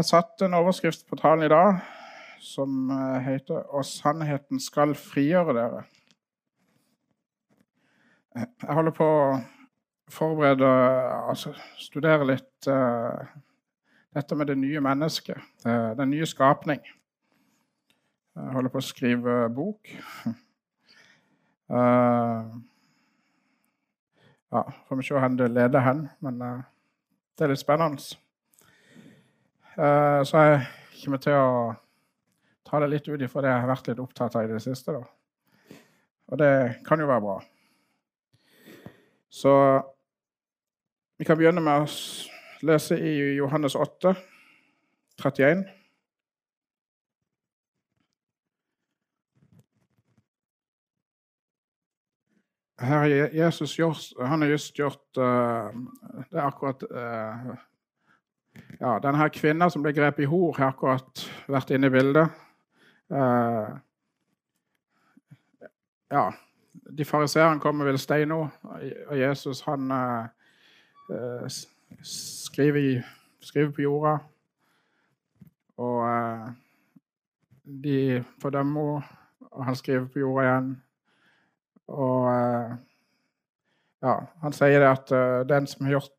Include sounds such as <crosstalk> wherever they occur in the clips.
har satt en overskrift på talen i dag som eh, heter 'Og sannheten skal frigjøre dere'. Jeg holder på å forberede altså studere litt uh, dette med det nye mennesket, uh, den nye skapning. Jeg holder på å skrive bok. Uh, <laughs> ja, Får vi se hvor det leder hen, men det er litt spennende. Så jeg kommer til å ta det litt ut ifra det jeg har vært litt opptatt av i det siste. Da. Og det kan jo være bra. Så vi kan begynne med å lese i Johannes 8, 31. Her har Jesus gjort, han har just gjort uh, Det er akkurat uh, ja, Denne kvinna som ble grepet i hor, har akkurat vært inne i bildet. Uh, ja, de fariseerne kommer vel stein nå, og Jesus han uh, skriver, skriver, på jorda. Og uh, de fordømmer henne, og han skriver på jorda igjen. Og ja, han sier det at den som, gjort,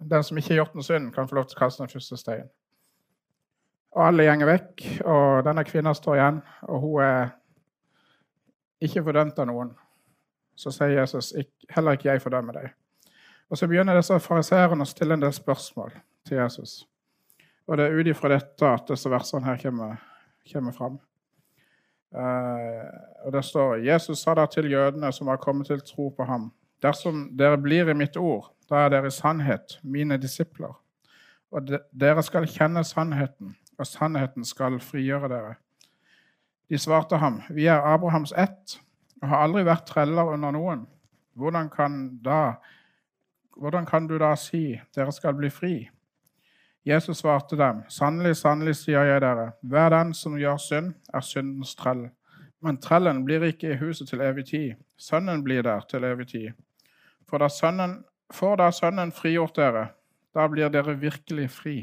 den som ikke har gjort noe synd, kan få lov til å kaste den første steinen. Og alle gjenger vekk, og denne kvinna står igjen, og hun er ikke fordømt av noen. Så sier Jesus heller ikke jeg fordømmer deg. Og Så begynner disse fariseerne å stille en del spørsmål til Jesus. Og det er ut ifra dette at disse versene her kommer, kommer fram. Uh, og det står Jesus sa da til jødene som har kommet til tro på ham. Dersom dere blir i mitt ord, da er dere i sannhet mine disipler. Og de, dere skal kjenne sannheten, og sannheten skal frigjøre dere. De svarte ham, vi er Abrahams ett og har aldri vært treller under noen. Hvordan kan, da, hvordan kan du da si dere skal bli fri? Jesus svarte dem, sannelig, sannelig sier jeg dere, hver den som gjør synd, er syndens trell. Men trellen blir ikke i huset til evig tid. Sønnen blir der til evig tid. For da sønnen, får da Sønnen frigjort dere, da blir dere virkelig fri.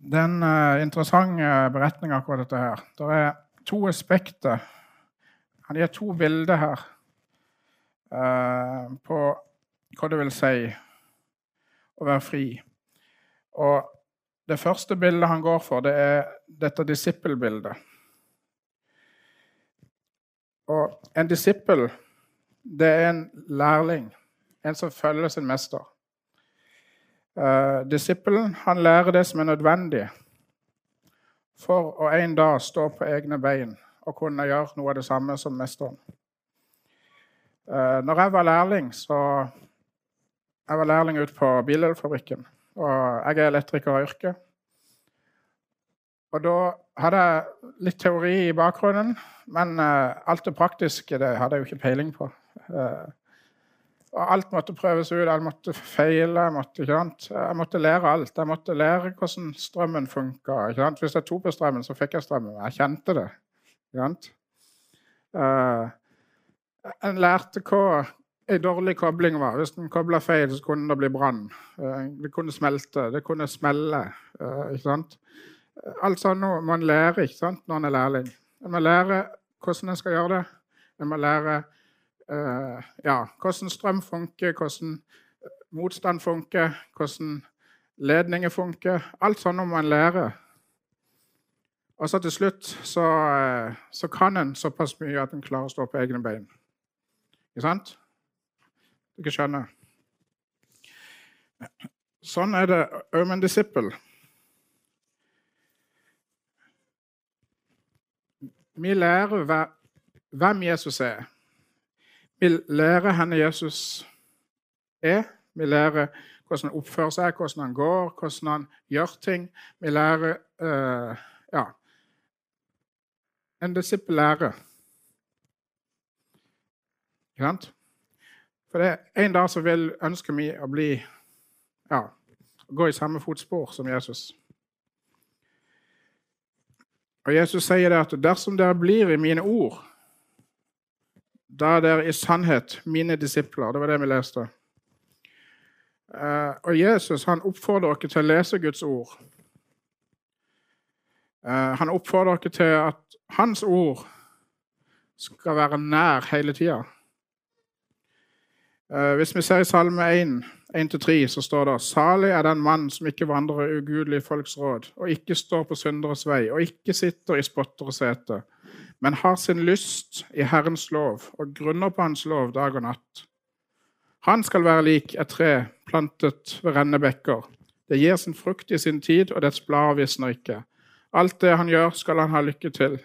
Det er en uh, interessant uh, beretning, akkurat dette her. Det er to aspekter. Han gir to bilder her uh, på hva det vil si å være fri. Og det første bildet han går for, det er dette disippelbildet. Og en disippel, det er en lærling, en som følger sin mester. Uh, disippelen han lærer det som er nødvendig for å en dag stå på egne bein og kunne gjøre noe av det samme som mesteren. Uh, når jeg var lærling, så Jeg var lærling ute på bildelfabrikken. Og jeg er elektriker av yrke. Og da hadde jeg litt teori i bakgrunnen, men uh, alt det praktiske det hadde jeg jo ikke peiling på. Uh, og alt måtte prøves ut, alt måtte feile. Jeg måtte, jeg måtte, lære alt. Jeg måtte lære hvordan strømmen funka. Hvis jeg tok på strømmen, så fikk jeg strømmen. Jeg kjente det. Uh, jeg lærte hva en dårlig kobling var. Hvis den kobla feil, så kunne det bli brann. Uh, det kunne smelte, det kunne smelle. Alt sånt noe man lærer ikke sant, når man er lærling. Man må lære hvordan en skal gjøre det. Man må lære uh, ja, hvordan strøm funker, hvordan motstand funker, hvordan ledninger funker. Alt sånt må man lære. Og så til slutt så, uh, så kan en såpass mye at en klarer å stå på egne bein. Ikke sant? Dere skjønner? Sånn er det òg med en disippel. Vi lærer hvem Jesus er. Vi lærer henne Jesus er. Vi lærer hvordan han oppfører seg, hvordan han går, hvordan han gjør ting. Vi lærer uh, Ja. En disippel lærer. Ikke sant? For det, er en dag så vil ønsker vi å bli ja, gå i samme fotspor som Jesus. Og Jesus sier det at dersom dere blir i mine ord da er dere i sannhet mine disipler. Det var det vi leste. Eh, og Jesus han oppfordrer dere til å lese Guds ord. Eh, han oppfordrer dere til at hans ord skal være nær hele tida. Eh, hvis vi ser i Salme 1, 1-3, så står det Salig er den mann som ikke vandrer i ugudelige folks råd, og ikke står på synderes vei, og ikke sitter i spotteres sete, men har sin lyst i Herrens lov og grunner på Hans lov dag og natt. Han skal være lik et tre plantet ved rennebekker. Det gir sin frukt i sin tid, og dets blad visner ikke. Alt det han gjør, skal han ha lykke til.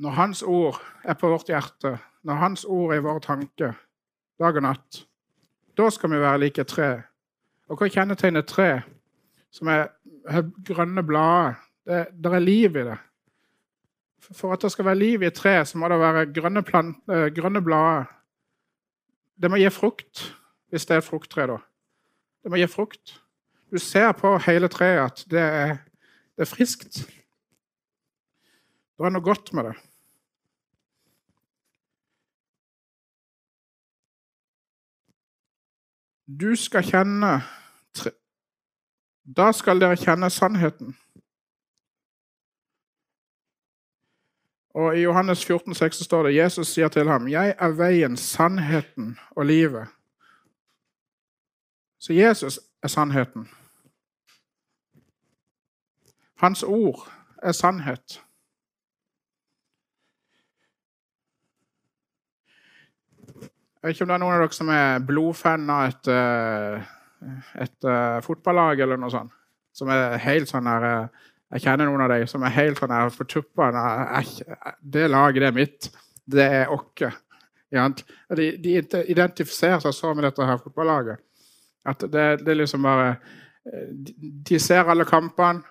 Når Hans ord er på vårt hjerte, når Hans ord er i vår tanke, dag og natt, da skal vi være like tre. Og hva kjennetegner tre som er, grønne blader? Det, det, er liv i det. For at det skal være liv i et tre, så må det være grønne, eh, grønne blader. Det må gi frukt, hvis det er frukttre. da. Det må gi frukt. Du ser på hele treet at det er, det er friskt. Det er noe godt med det. Du skal kjenne Da skal dere kjenne sannheten. Og I Johannes 14, 14,6 står det Jesus sier til ham, 'Jeg er veien, sannheten og livet'. Så Jesus er sannheten. Hans ord er sannhet. Jeg vet ikke om det er noen av dere som er blodfan av et, eh, et, eh, fotballag eller noe sånt. Som er helt sånn der uh, jeg kjenner noen av dem som er helt sånn her på tuppene. Det laget det er mitt. Det er oss. De, de, identifiserer seg så med dette her fotballaget at det, det er liksom bare de, de ser alle kampene.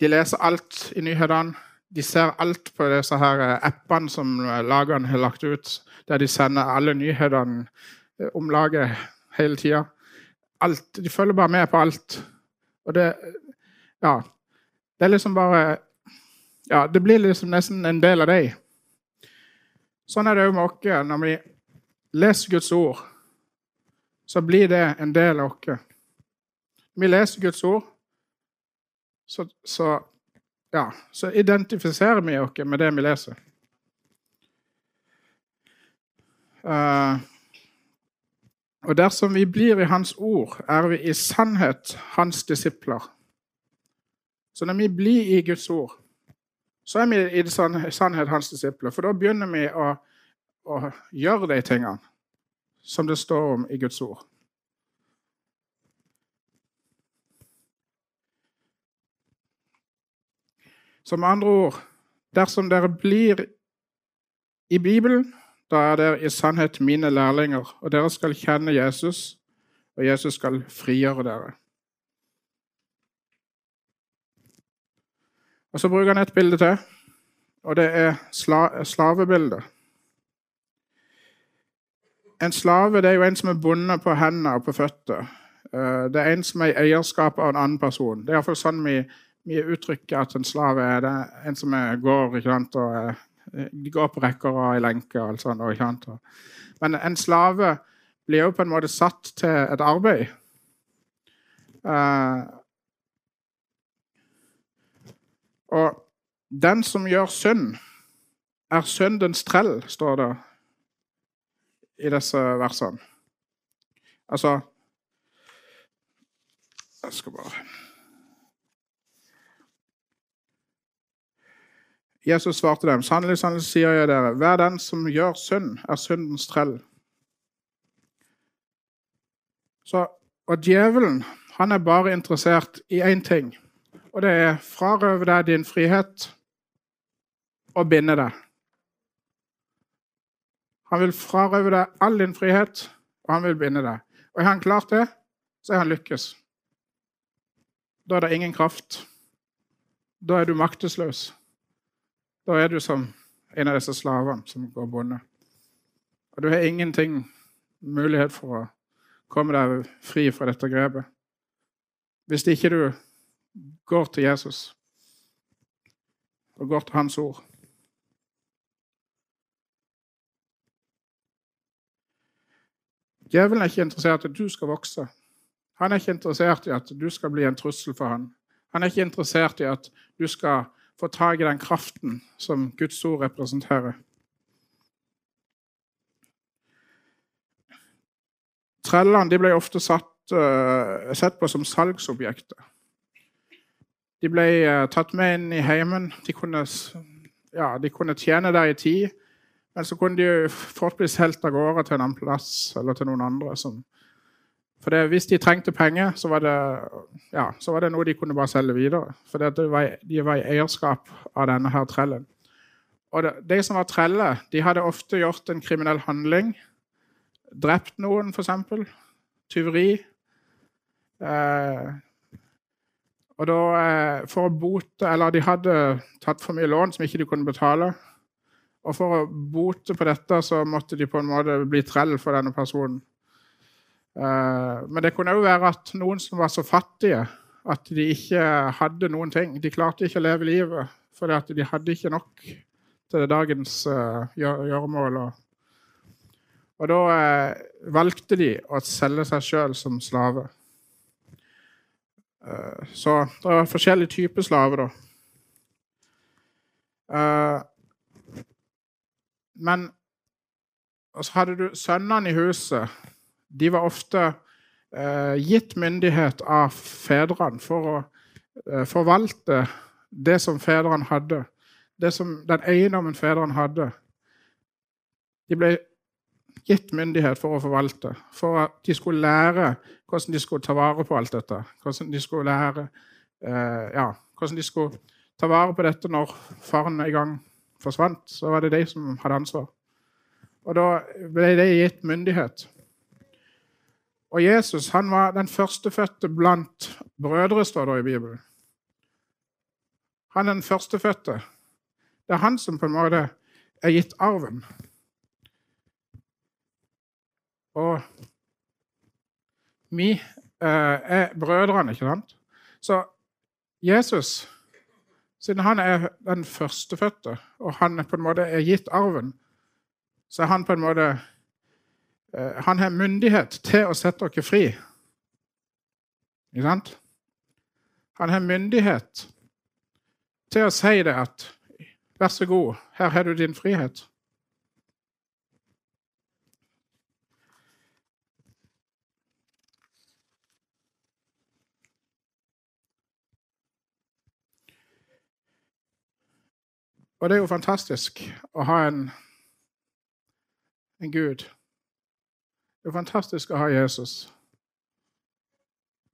De leser alt i nyhetene. De ser alt på disse her appene som lagene har lagt ut, der de sender alle nyhetene om laget hele tida. De følger bare med på alt. Og det Ja. Det er liksom bare Ja, det blir liksom nesten en del av deg. Sånn er det òg med oss. Når vi leser Guds ord, så blir det en del av oss. Vi leser Guds ord, så, så, ja, så identifiserer vi oss med det vi leser. Uh, og dersom vi blir i Hans ord, er vi i sannhet Hans disipler. Så når vi blir i Guds ord, så er vi i sannhet hans disipler. For da begynner vi å, å gjøre de tingene som det står om i Guds ord. Så med andre ord dersom dere blir i Bibelen, da er dere i sannhet mine lærlinger, og dere skal kjenne Jesus, og Jesus skal frigjøre dere. Og Så bruker han et bilde til, og det er sla slavebildet. En slave det er jo en som er bundet på hendene og på føtter. Eh, det er en som er i eierskap av en annen person. Det er iallfall sånn vi, vi, uttrykker at en slave er. Det er en som er, går ikke sant, og eh, De går på rekker og i lenke og alt sånt. Ikke sant? Men en slave blir jo på en måte satt til et arbeid. Uh, Og den som gjør synd, er syndens trell, står det i disse versene. Altså Jeg skal bare Jesus svarte dem, sannelig, sannelig sier jeg dere, hver den som gjør synd, er syndens trell. Så, og djevelen han er bare interessert i én ting, og det er frarøve deg din frihet og binde deg. Han vil frarøve deg all din frihet, og han vil binde deg. Og har han klart det, så er han lykkes. Da er det ingen kraft. Da er du maktesløs. Da er du som en av disse slavene som går bonde. Og du har ingenting mulighet for å komme deg fri fra dette grepet. Hvis ikke du går til Jesus og går til hans ord. Djevelen er ikke interessert i at du skal vokse. Han er ikke interessert i at du skal bli en trussel for han. Han er ikke interessert i at du skal få tak i den kraften som Guds ord representerer. Trellene ble ofte satt, uh, sett på som salgsobjekter. De ble uh, tatt med inn i heimen. De kunne, ja, de kunne tjene der i tid. Men så kunne de fort bli solgt av gårde til en annen plass eller til noen andre. Som, for det, hvis de trengte penger, så var, det, ja, så var det noe de kunne bare selge videre. For det var, de var i eierskap av denne her trellen. Og det, De som var treller, de hadde ofte gjort en kriminell handling drept noen, f.eks. Tyveri. Eh, og da, eh, for å bote Eller de hadde tatt for mye lån som ikke de kunne betale. Og for å bote på dette så måtte de på en måte bli trell for denne personen. Eh, men det kunne òg være at noen som var så fattige at de ikke hadde noen ting. De klarte ikke å leve livet fordi de hadde ikke nok til dagens uh, gjøremål. Og da eh, valgte de å selge seg sjøl som slave. Eh, så det var forskjellige typer slaver, da. Eh, men så hadde du sønnene i huset. De var ofte eh, gitt myndighet av fedrene for å eh, forvalte det som fedrene hadde. Det som den eiendommen fedrene hadde. De ble gitt myndighet for å forvalte. For at de skulle lære hvordan de skulle ta vare på alt dette. Hvordan de skulle lære eh, ja, hvordan de skulle ta vare på dette når faren en gang forsvant. Så var det de som hadde ansvar. Og da ble de gitt myndighet. Og Jesus han var den førstefødte blant brødre, står det i Bibelen. Han er den førstefødte. Det er han som på en måte er gitt arven. Og vi eh, er brødrene, ikke sant? Så Jesus, siden han er den førstefødte, og han på en måte er gitt arven, så er han på en måte Han har myndighet til å sette dere fri. Ikke sant? Han har myndighet til å si det at Vær så god, her har du din frihet. Og det er jo fantastisk å ha en, en Gud. Det er fantastisk å ha Jesus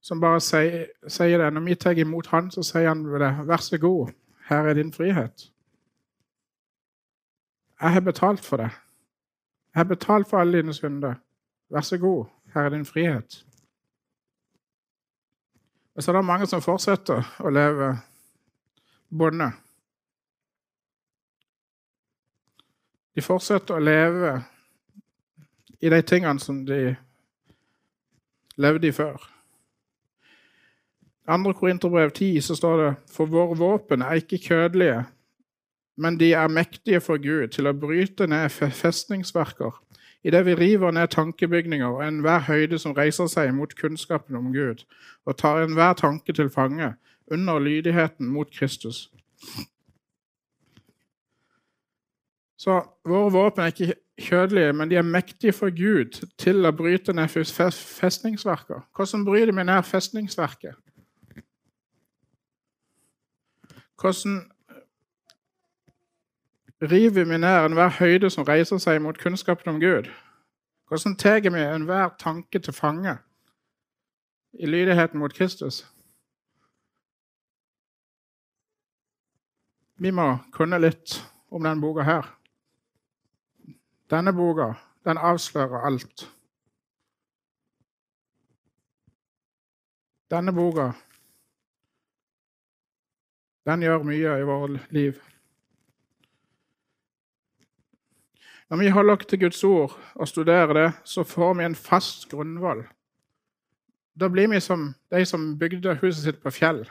som bare sier, det. Når vi tar imot han, så sier han det. Vær så god, her er din frihet. Jeg har betalt for det. Jeg har betalt for alle dine synder. Vær så god, her er din frihet. Og så er det mange som fortsetter å leve bonde. De fortsetter å leve i de tingene som de levde i før. I 2. Korinterbrev 10 så står det for våre våpen er ikke kjødelige, men de er mektige for Gud til å bryte ned festningsverker, idet vi river ned tankebygninger og enhver høyde som reiser seg mot kunnskapen om Gud, og tar enhver tanke til fange under lydigheten mot Kristus. Så våre våpen er ikke kjødelige, men de er mektige for Gud til å bryte ned festningsverker. Hvordan bryter vi ned festningsverket? Hvordan river vi ned enhver høyde som reiser seg mot kunnskapen om Gud? Hvordan tar vi enhver tanke til fange i lydigheten mot Kristus? Vi må kunne litt om denne boka her. Denne boka den avslører alt. Denne boka den gjør mye i vårt liv. Når vi holder oss til Guds ord og studerer det, så får vi en fast grunnvoll. Da blir vi som de som bygde huset sitt på fjell.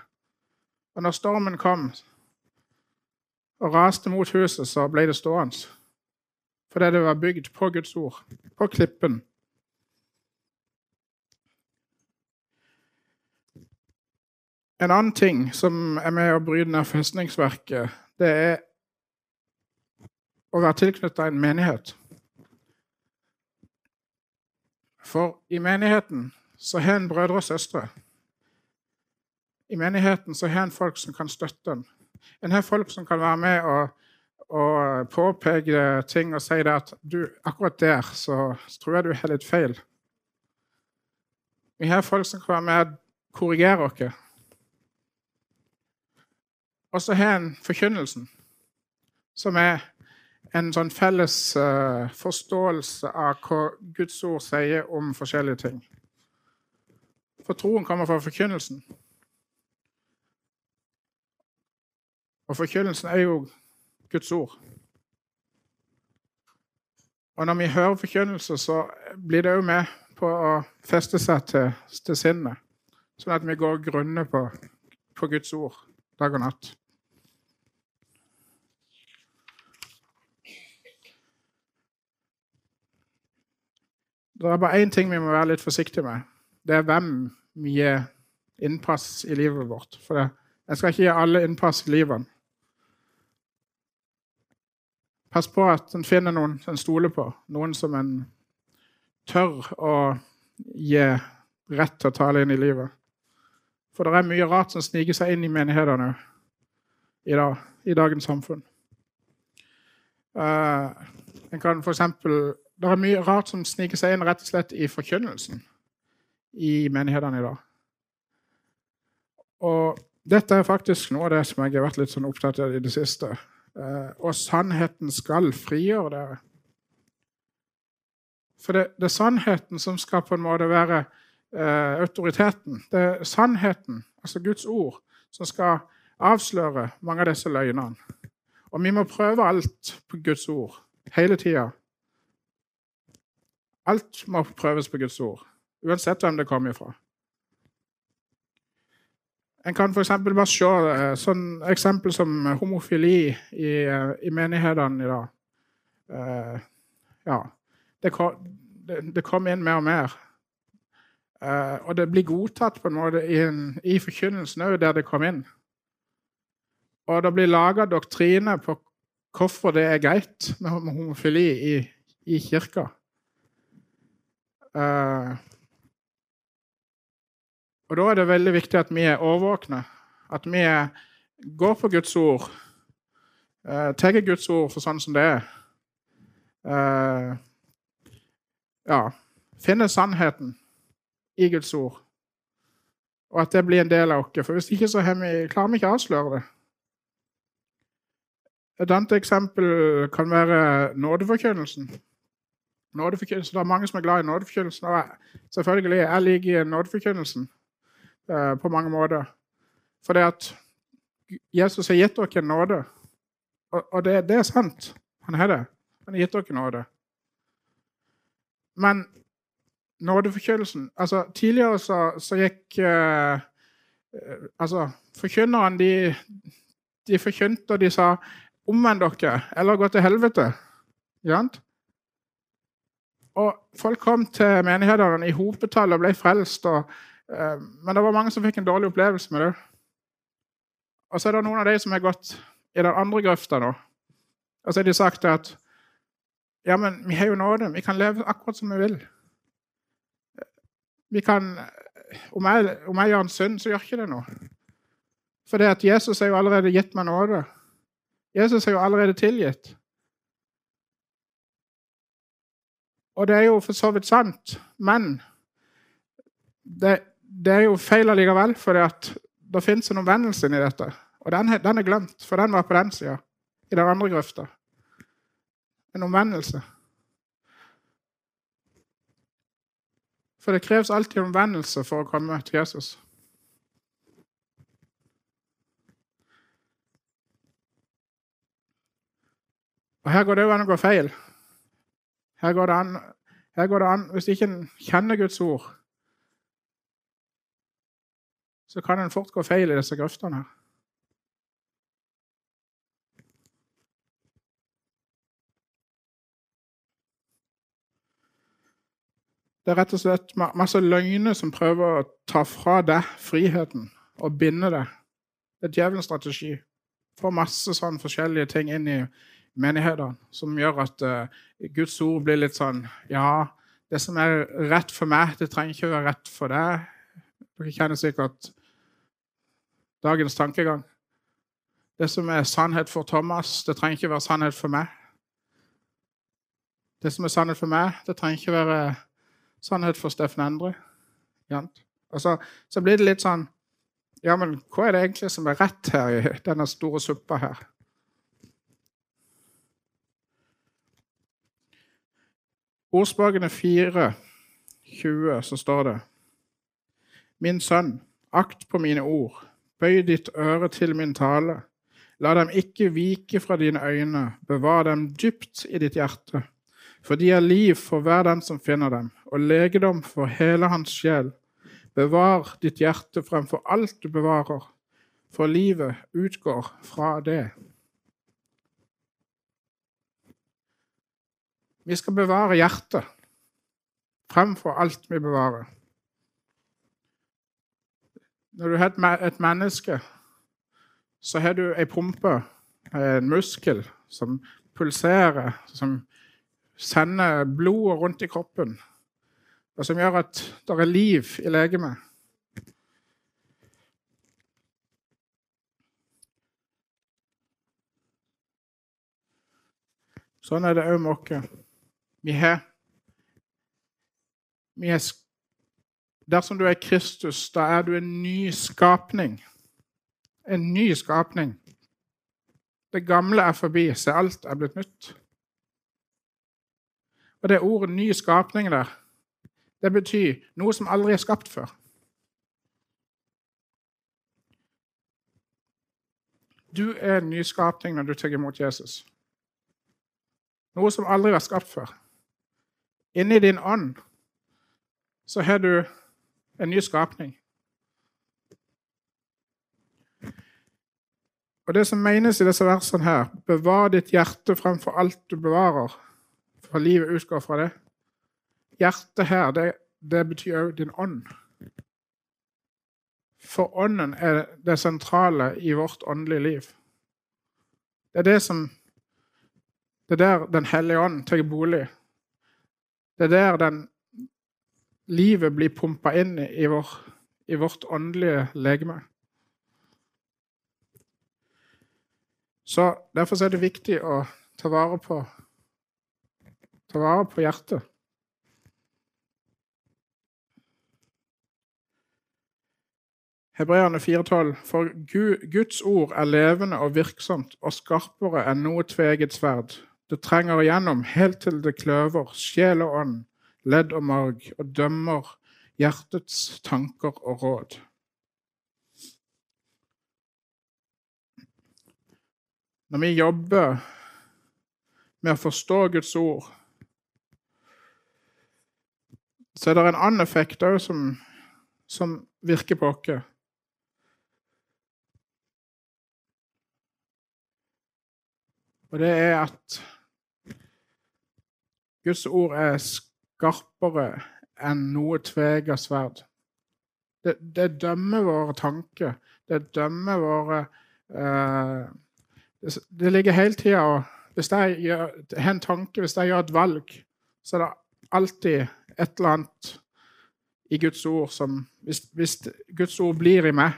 Og når stormen kom og raste mot huset, så ble det stående fordi det var bygd på Guds ord, på klippen. En annen ting som er med å bryte ned festningsverket, det er å være tilknytta en menighet. For i menigheten så har en brødre og søstre. I menigheten så har en folk som kan støtte en. En har folk som kan være med og og påpeke ting og si at du, akkurat der så tror jeg du har litt feil. Vi har folk som kan være med og korrigere oss. Og så har en forkynnelsen, som er en sånn felles uh, forståelse av hva Guds ord sier om forskjellige ting. For troen kommer fra forkynnelsen. Og forkynnelsen er jo Guds ord. Og når vi hører forkynnelse, så blir det òg med på å feste seg til, til sinnet. Sånn at vi går grunne på, på Guds ord dag og natt. Det er bare én ting vi må være litt forsiktige med. Det er hvem vi gir innpass i livet vårt. For det, jeg skal ikke gi alle innpass i livet. Pass på at en finner noen en stoler på. Noen som en tør å gi rett til å tale inn i livet. For det er mye rart som sniker seg inn i menighetene i, dag, i dagens samfunn. Uh, en kan for eksempel det er mye rart som sniker seg inn rett og slett i forkynnelsen i menighetene i dag. Og dette er faktisk noe av det som jeg har vært litt sånn opptatt av i det siste. Eh, og sannheten skal frigjøre dere. For det, det, er sannheten som skal på en måte være eh, autoriteten. Det er sannheten, altså Guds ord, som skal avsløre mange av disse løgnene. Og vi må prøve alt på Guds ord hele tida. Alt må prøves på Guds ord, uansett hvem det kommer ifra. En kan f.eks. bare se eh, sånn eksempel som homofili i, eh, i menighetene i dag. Uh, ja, det, det, det kom, inn mer og mer. Uh, og det blir godtatt på en måte i, i forkynnelsen òg, der det kom inn. Og det blir laga doktrine på hvorfor det er greit med homofili i, i kirka. Uh, og Da er det veldig viktig at vi er årvåkne. At vi går på Guds ord. Uh, tar Guds ord for sånn som det er. Uh, ja Finner sannheten i Guds ord. Og at det blir en del av oss. For hvis ikke så vi, klarer vi ikke å avsløre det. Et annet eksempel kan være nådeforkynnelsen nådeforkynnelsen. Det er mange som er glad i nådeforkynnelsen. Og selvfølgelig, jeg liker nådeforkynnelsen uh, på mange måter. For det at Jesus har gitt dere nåde. Og, det, det, er sant. Han har det. Han har gitt dere nåde. Men nådeforkynnelsen altså Tidligere så, så gikk eh, Altså, forkynnerne, de, de forkynte, og de sa 'omvend dere, eller gå til helvete'. Ja? Og folk kom til menighetene i hopetall og ble frelst. Og, men det var mange som fikk en dårlig opplevelse med det. Og så er det noen av de som har gått i den andre grøfta nå. Og så har de sagt at ja, men vi har jo nåde. Vi kan leve akkurat som vi vil. Vi kan, Om jeg, om jeg gjør en synd, så gjør ikke det noe. For det at Jesus har jo allerede gitt meg nåde. Jesus er jo allerede tilgitt. Og det er jo for så vidt sant, men det, det er jo feil allikevel, for det fins en omvendelse i dette. Og den, den, er glemt, for den var på den sida, i den andre grøfta. En omvendelse. For det kreves alltid omvendelse for å komme til Jesus. Og her går det jo an å gå feil. Her går det an, her går det an Hvis ikke en kjenner Guds ord, så kan en fort gå feil i disse grøftene her. Det er rett og slett masse løgner som prøver å ta fra deg friheten og binde det. Det er djevelens strategi. Få masse sånn forskjellige ting inn i menighetene som gjør at uh, Guds ord blir litt sånn Ja, det som er rett for meg, det trenger ikke å være rett for deg. Dere kjenner sikkert dagens tankegang. Det som er sannhet for Thomas, det trenger ikke være sannhet for meg. Det som er sannhet for meg, det trenger ikke være sannhet for Steffen Endre. Altså, så, blir det litt sånn Ja, men hva er det egentlig som er rett her i denne store suppa her? Ordspråkene 4, 20, så står det Min sønn, akt på mine ord, bøy ditt øre til min tale. La dem ikke vike fra dine øyne, bevar dem dypt i ditt hjerte. For de er liv for hver den som finner dem, og legedom for hele hans sjel. Bevar ditt hjerte fremfor alt du bevarer, for livet utgår fra det. Vi skal bevare hjertet fremfor alt vi bevarer. Når du har et menneske, så har du ei pumpe, en muskel, som pulserer, som sender blodet rundt i kroppen, og som gjør at det er liv i legemet. Sånn er det òg med oss. Vi har, vi har Dersom du er Kristus, da er du en ny skapning. En ny skapning. Det gamle er forbi, så alt er blitt nytt. Og det ordet 'ny skapning' der, det betyr noe som aldri er skapt før. Du er en ny skapning når du tar imot Jesus. Noe som aldri er skapt før. Inni din ånd så har du en ny skapning. Og Det som menes i disse versene her, bevar ditt hjerte fremfor alt du bevarer, for livet utgår fra det. Hjertet her, det, det betyr òg din ånd. For ånden er det sentrale i vårt åndelige liv. Det er det som Det er der Den hellige ånd tar bolig. Det er der den livet blir pumpa inn i, vår, i vårt åndelige legeme. Så Derfor er det viktig å ta vare på, ta vare på hjertet. Hebreerne 4,12.: For Guds ord er levende og virksomt og skarpere enn noe tveget sverd det trenger igjennom helt til det kløver sjel og ånd, ledd og marg, og dømmer hjertets tanker og råd. Når vi jobber med å forstå Guds ord, så er det en annen effekt òg som, som virker på oss. Og det er at Guds ord er skarpere enn noe tvega sverd. Det, det, dømmer våre tanker. Det dømmer våre uh, det, det, ligger hele tida Hvis jeg har en tanke, hvis jeg gjør et valg, så er det alltid et eller annet i Guds ord som Hvis, hvis Guds ord blir i meg,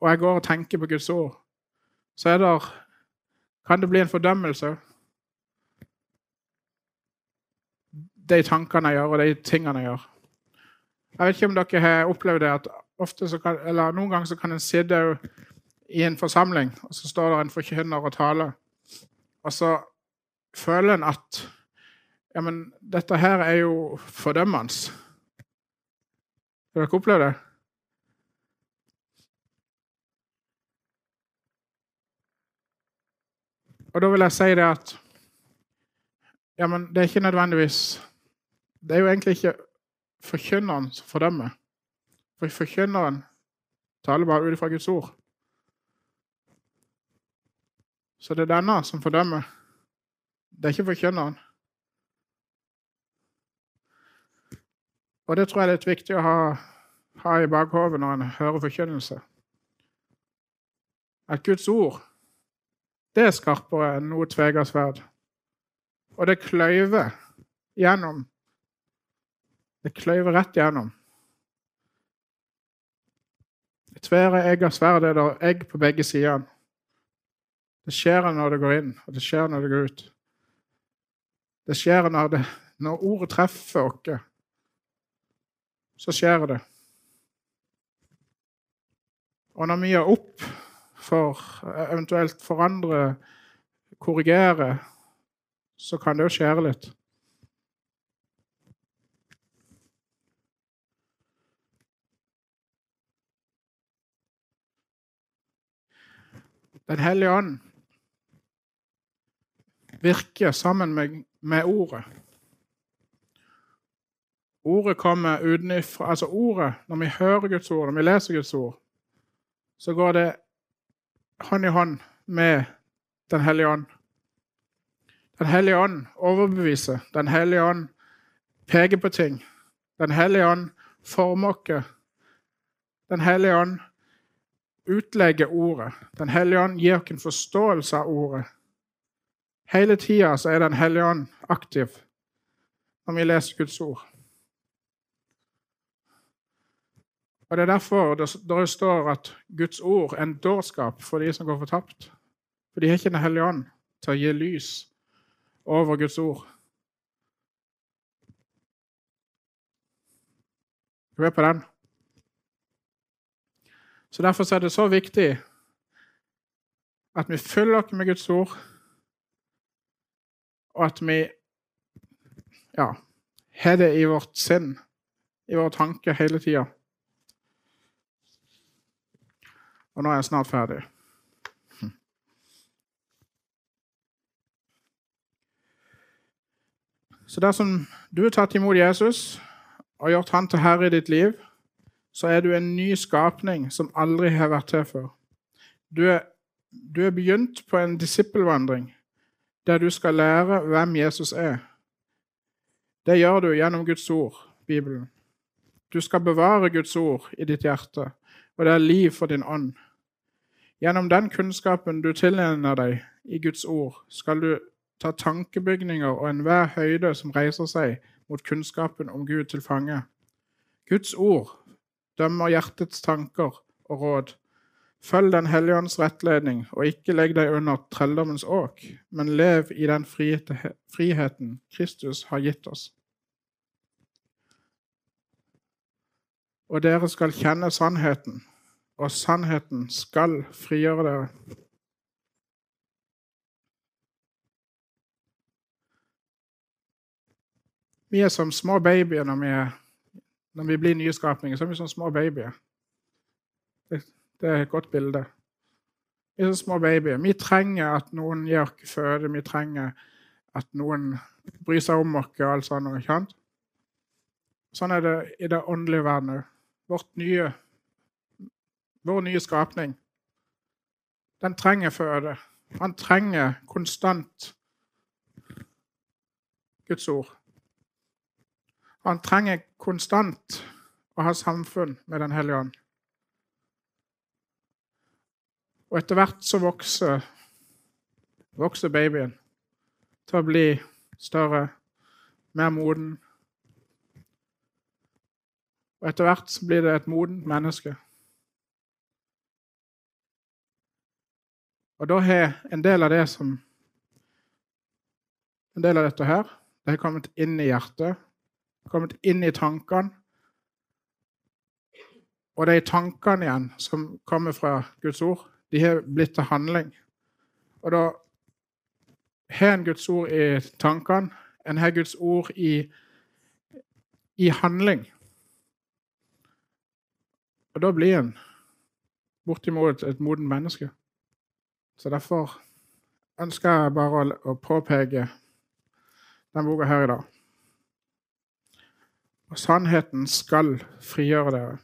og jeg går og tenker på Guds ord, så det, kan det bli en fordømmelse òg. De tankene jeg gjør, og de tingene jeg gjør. Jeg vet ikke om dere har opplevd det, at kan, noen ganger kan en sitte i en forsamling, og så står det en forkynner og taler, og så føler en at ja, men dette her er jo fordømmende. Har dere opplevd det? Og da vil jeg si det at ja, men det er ikke nødvendigvis det er jo egentlig ikke forkynneren som fordømmer. For forkynneren taler bare ut ifra Guds ord. Så det er denne som fordømmer. Det er ikke forkynneren. Og det tror jeg er litt viktig å ha, ha i bakhodet når en hører forkynnelse. at Guds ord det er skarpere enn noe tvega sverd. Og det kløyver gjennom. Det kløyver rett gjennom. Det tverre egg av sverd er det egg på begge sider. Det skjer når det går inn, og det skjer når det går ut. Det skjer når, det, når ordet treffer oss. Så skjer det. Og når vi gjør opp for eventuelt forandre, korrigere, så kan det jo skjære litt. Den hellige ånd virker sammen med, med ordet. Ordet kommer utenfra Altså ordet, når vi hører Guds ord, når vi leser Guds ord, så går det hånd i hånd med Den hellige ånd. Den hellige ånd overbeviser. Den hellige ånd peker på ting. Den hellige ånd former oss. Den hellige ånd utlegger ordet. Den hellige ånd gir oss en forståelse av ordet. Hele tida er Den hellige ånd aktiv når vi leser Guds ord. Og Det er derfor det står at Guds ord er en dårskap for de som går fortapt. For de har ikke Den hellige ånd til å gi lys over Guds ord. Du er på den? Så Derfor er det så viktig at vi følger oss med Guds ord, og at vi ja, har det i vårt sinn, i våre tanker, hele tida. Og nå er jeg snart ferdig. Så dersom du har tatt imot Jesus og gjort han til herre i ditt liv, så er du en ny skapning som aldri har vært til før. Du er, du er begynt på en disippelvandring der du skal lære hvem Jesus er. Det gjør du gjennom Guds ord, Bibelen. Du skal bevare Guds ord i ditt hjerte, og det er liv for din ånd. Gjennom den kunnskapen du tilegner deg i Guds ord, skal du ta tankebygninger og enhver høyde som reiser seg mot kunnskapen om Gud, til fange. Guds ord dømmer hjertets tanker og råd. Følg Den hellige ånds rettledning, og ikke legg deg under trelldommens åk, men lev i den friheten Kristus har gitt oss. Og dere skal kjenne sannheten, og sannheten skal frigjøre dere. Vi er som små babyer når vi, er, når vi blir nyskapninger. Så er vi som små babyer. Det, det, er et godt bilde. Vi er sånne små babyer. Vi trenger at noen gir oss føde. Vi trenger at noen bryr seg om oss og alt sånt. Ikke sant? Sånn er det i det åndelige verden òg. Nye, vår nye skapning. Den trenger føde. Han trenger konstant Guds ord. Han trenger konstant å ha samfunn med Den hellige ånd. Og etter hvert så vokser, vokser babyen til å bli større, mer moden. Og etter hvert så blir det et modent menneske. Og da har en del av det som En del av dette her, det har kommet inn i hjertet kommet inn i tankene. Og de tankene igjen som kommer fra Guds ord, de har blitt til handling. Og da har en Guds ord i tankene, en har Guds ord i, i handling. Og da blir en bortimot et modent menneske. Så derfor ønsker jeg bare å, påpeke den boka her i dag. Og sannheten skal frigjøre dere.